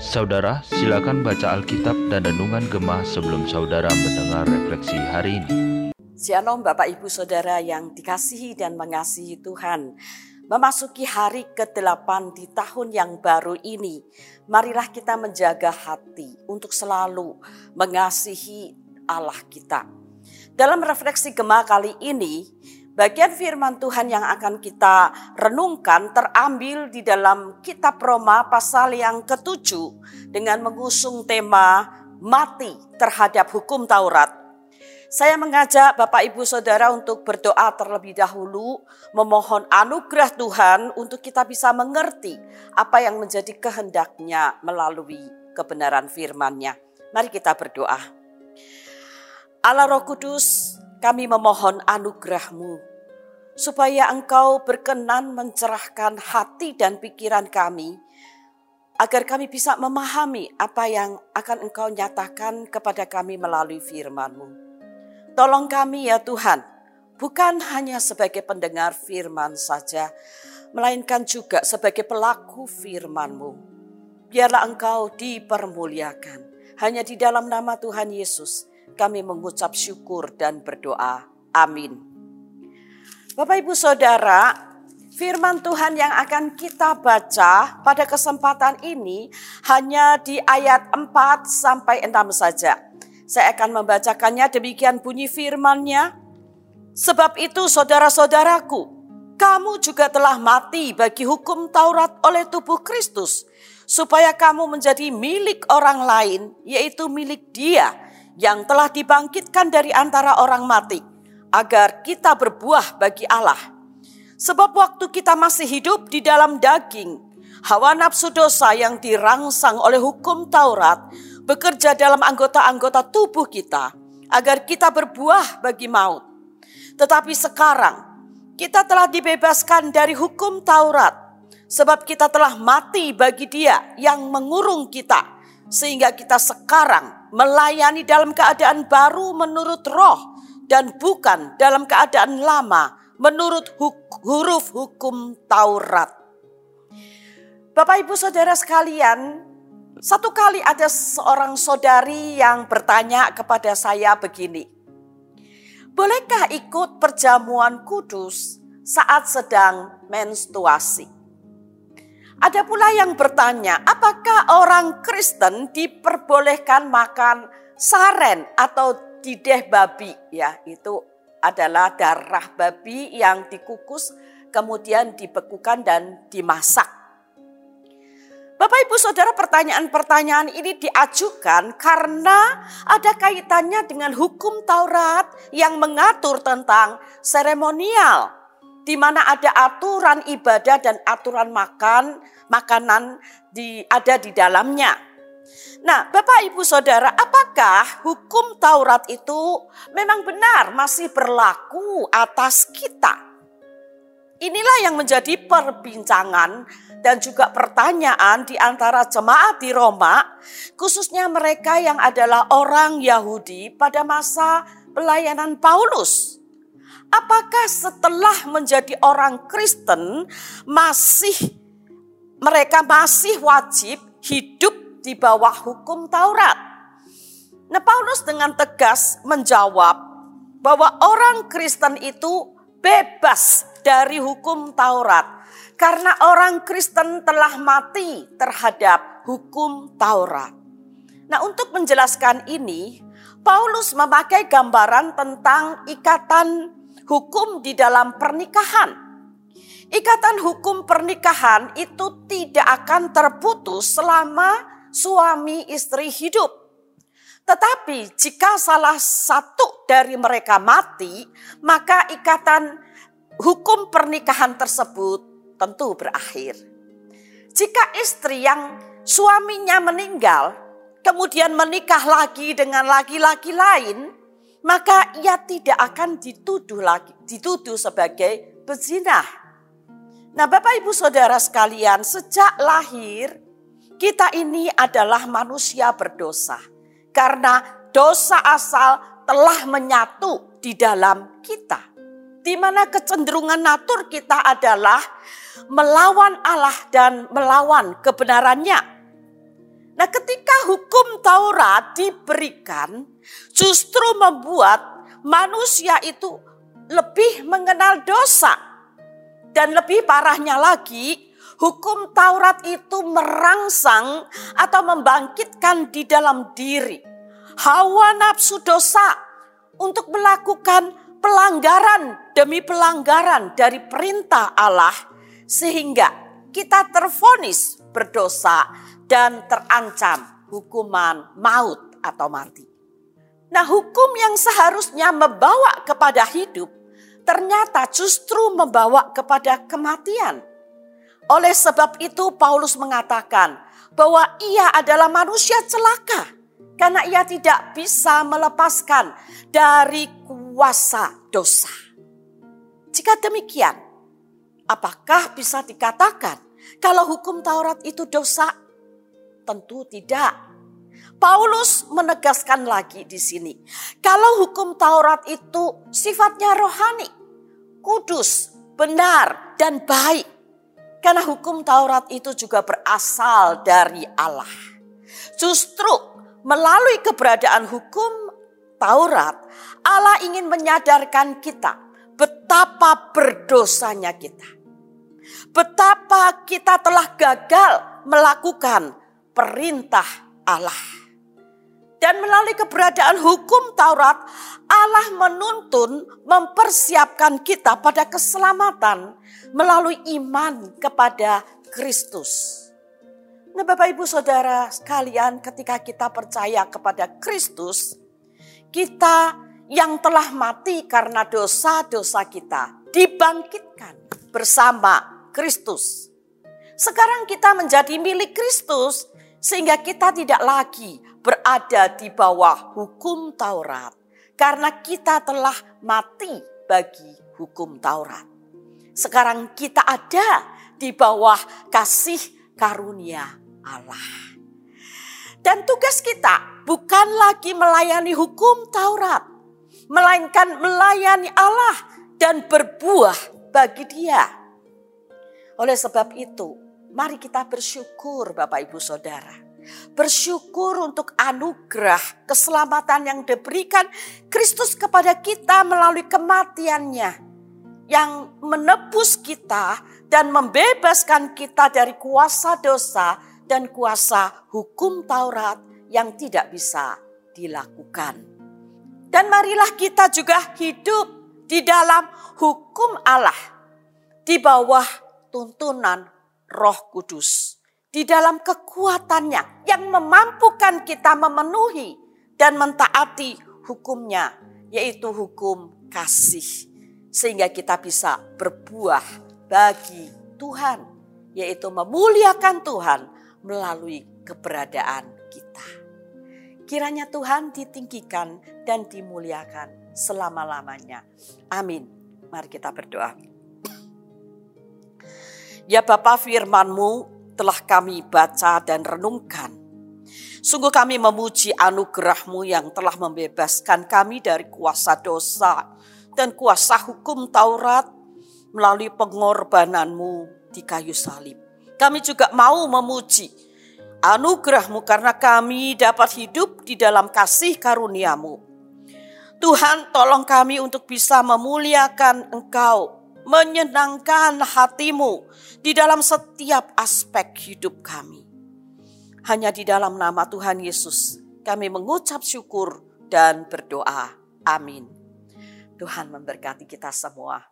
Saudara, silakan baca Alkitab dan Renungan Gemah sebelum saudara mendengar refleksi hari ini. Shalom Bapak Ibu Saudara yang dikasihi dan mengasihi Tuhan. Memasuki hari ke-8 di tahun yang baru ini, marilah kita menjaga hati untuk selalu mengasihi Allah kita. Dalam refleksi Gemah kali ini, Bagian firman Tuhan yang akan kita renungkan terambil di dalam kitab Roma pasal yang ketujuh dengan mengusung tema mati terhadap hukum Taurat. Saya mengajak Bapak Ibu Saudara untuk berdoa terlebih dahulu, memohon anugerah Tuhan untuk kita bisa mengerti apa yang menjadi kehendaknya melalui kebenaran firman-Nya. Mari kita berdoa. Allah Roh Kudus, kami memohon anugerah-Mu supaya Engkau berkenan mencerahkan hati dan pikiran kami, agar kami bisa memahami apa yang akan Engkau nyatakan kepada kami melalui firman-Mu. Tolong kami ya Tuhan, bukan hanya sebagai pendengar firman saja, melainkan juga sebagai pelaku firman-Mu. Biarlah Engkau dipermuliakan. Hanya di dalam nama Tuhan Yesus kami mengucap syukur dan berdoa. Amin. Bapak Ibu Saudara, firman Tuhan yang akan kita baca pada kesempatan ini hanya di ayat 4 sampai 6 saja. Saya akan membacakannya demikian bunyi firmannya. Sebab itu saudara-saudaraku, kamu juga telah mati bagi hukum Taurat oleh tubuh Kristus, supaya kamu menjadi milik orang lain, yaitu milik dia yang telah dibangkitkan dari antara orang mati agar kita berbuah bagi Allah. Sebab waktu kita masih hidup di dalam daging, hawa nafsu dosa yang dirangsang oleh hukum Taurat bekerja dalam anggota-anggota tubuh kita agar kita berbuah bagi maut. Tetapi sekarang kita telah dibebaskan dari hukum Taurat sebab kita telah mati bagi dia yang mengurung kita sehingga kita sekarang melayani dalam keadaan baru menurut roh dan bukan dalam keadaan lama menurut huruf hukum Taurat. Bapak Ibu Saudara sekalian, satu kali ada seorang saudari yang bertanya kepada saya begini. Bolehkah ikut perjamuan kudus saat sedang menstruasi? Ada pula yang bertanya, apakah orang Kristen diperbolehkan makan saren atau dideh babi ya itu adalah darah babi yang dikukus kemudian dibekukan dan dimasak. Bapak Ibu Saudara pertanyaan-pertanyaan ini diajukan karena ada kaitannya dengan hukum Taurat yang mengatur tentang seremonial di mana ada aturan ibadah dan aturan makan makanan di ada di dalamnya. Nah, Bapak Ibu Saudara, apakah hukum Taurat itu memang benar masih berlaku atas kita? Inilah yang menjadi perbincangan dan juga pertanyaan di antara jemaat di Roma, khususnya mereka yang adalah orang Yahudi pada masa pelayanan Paulus. Apakah setelah menjadi orang Kristen masih mereka masih wajib hidup di bawah hukum Taurat. Nah, Paulus dengan tegas menjawab bahwa orang Kristen itu bebas dari hukum Taurat karena orang Kristen telah mati terhadap hukum Taurat. Nah, untuk menjelaskan ini, Paulus memakai gambaran tentang ikatan hukum di dalam pernikahan. Ikatan hukum pernikahan itu tidak akan terputus selama suami istri hidup. Tetapi jika salah satu dari mereka mati, maka ikatan hukum pernikahan tersebut tentu berakhir. Jika istri yang suaminya meninggal, kemudian menikah lagi dengan laki-laki lain, maka ia tidak akan dituduh lagi, dituduh sebagai pezinah. Nah, Bapak Ibu Saudara sekalian, sejak lahir kita ini adalah manusia berdosa karena dosa asal telah menyatu di dalam kita. di mana kecenderungan natur kita adalah melawan Allah dan melawan kebenarannya. Nah, ketika hukum Taurat diberikan, justru membuat manusia itu lebih mengenal dosa, dan lebih parahnya lagi, hukum Taurat itu merangsang atau membangkitkan di dalam diri hawa nafsu dosa untuk melakukan pelanggaran demi pelanggaran dari perintah Allah sehingga kita terfonis berdosa dan terancam hukuman maut atau mati. Nah, hukum yang seharusnya membawa kepada hidup ternyata justru membawa kepada kematian. Oleh sebab itu Paulus mengatakan bahwa ia adalah manusia celaka karena ia tidak bisa melepaskan dari kuasa dosa. Jika demikian, apakah bisa dikatakan kalau hukum Taurat itu dosa? Tentu tidak. Paulus menegaskan lagi di sini, kalau hukum Taurat itu sifatnya rohani, kudus, benar, dan baik. Karena hukum Taurat itu juga berasal dari Allah. Justru melalui keberadaan hukum Taurat, Allah ingin menyadarkan kita betapa berdosanya kita. Betapa kita telah gagal melakukan perintah Allah. Dan melalui keberadaan hukum Taurat, Allah menuntun mempersiapkan kita pada keselamatan melalui iman kepada Kristus. Nah Bapak Ibu Saudara sekalian ketika kita percaya kepada Kristus, kita yang telah mati karena dosa-dosa kita dibangkitkan bersama Kristus. Sekarang kita menjadi milik Kristus sehingga kita tidak lagi berada di bawah hukum Taurat karena kita telah mati bagi hukum Taurat. Sekarang kita ada di bawah kasih karunia Allah. Dan tugas kita bukan lagi melayani hukum Taurat, melainkan melayani Allah dan berbuah bagi Dia. Oleh sebab itu, mari kita bersyukur, Bapak Ibu Saudara. Bersyukur untuk anugerah keselamatan yang diberikan Kristus kepada kita melalui kematiannya yang menebus kita dan membebaskan kita dari kuasa dosa dan kuasa hukum Taurat yang tidak bisa dilakukan. Dan marilah kita juga hidup di dalam hukum Allah, di bawah tuntunan Roh Kudus, di dalam kekuatannya yang memampukan kita memenuhi dan mentaati hukumnya, yaitu hukum kasih sehingga kita bisa berbuah bagi Tuhan, yaitu memuliakan Tuhan melalui keberadaan kita. Kiranya Tuhan ditinggikan dan dimuliakan selama-lamanya. Amin. Mari kita berdoa. Ya Bapa firmanmu telah kami baca dan renungkan. Sungguh kami memuji anugerahmu yang telah membebaskan kami dari kuasa dosa dan kuasa hukum Taurat melalui pengorbananmu di kayu salib. Kami juga mau memuji anugerahmu karena kami dapat hidup di dalam kasih karuniamu. Tuhan tolong kami untuk bisa memuliakan Engkau, menyenangkan hatimu di dalam setiap aspek hidup kami. Hanya di dalam nama Tuhan Yesus kami mengucap syukur dan berdoa. Amin. Tuhan memberkati kita semua.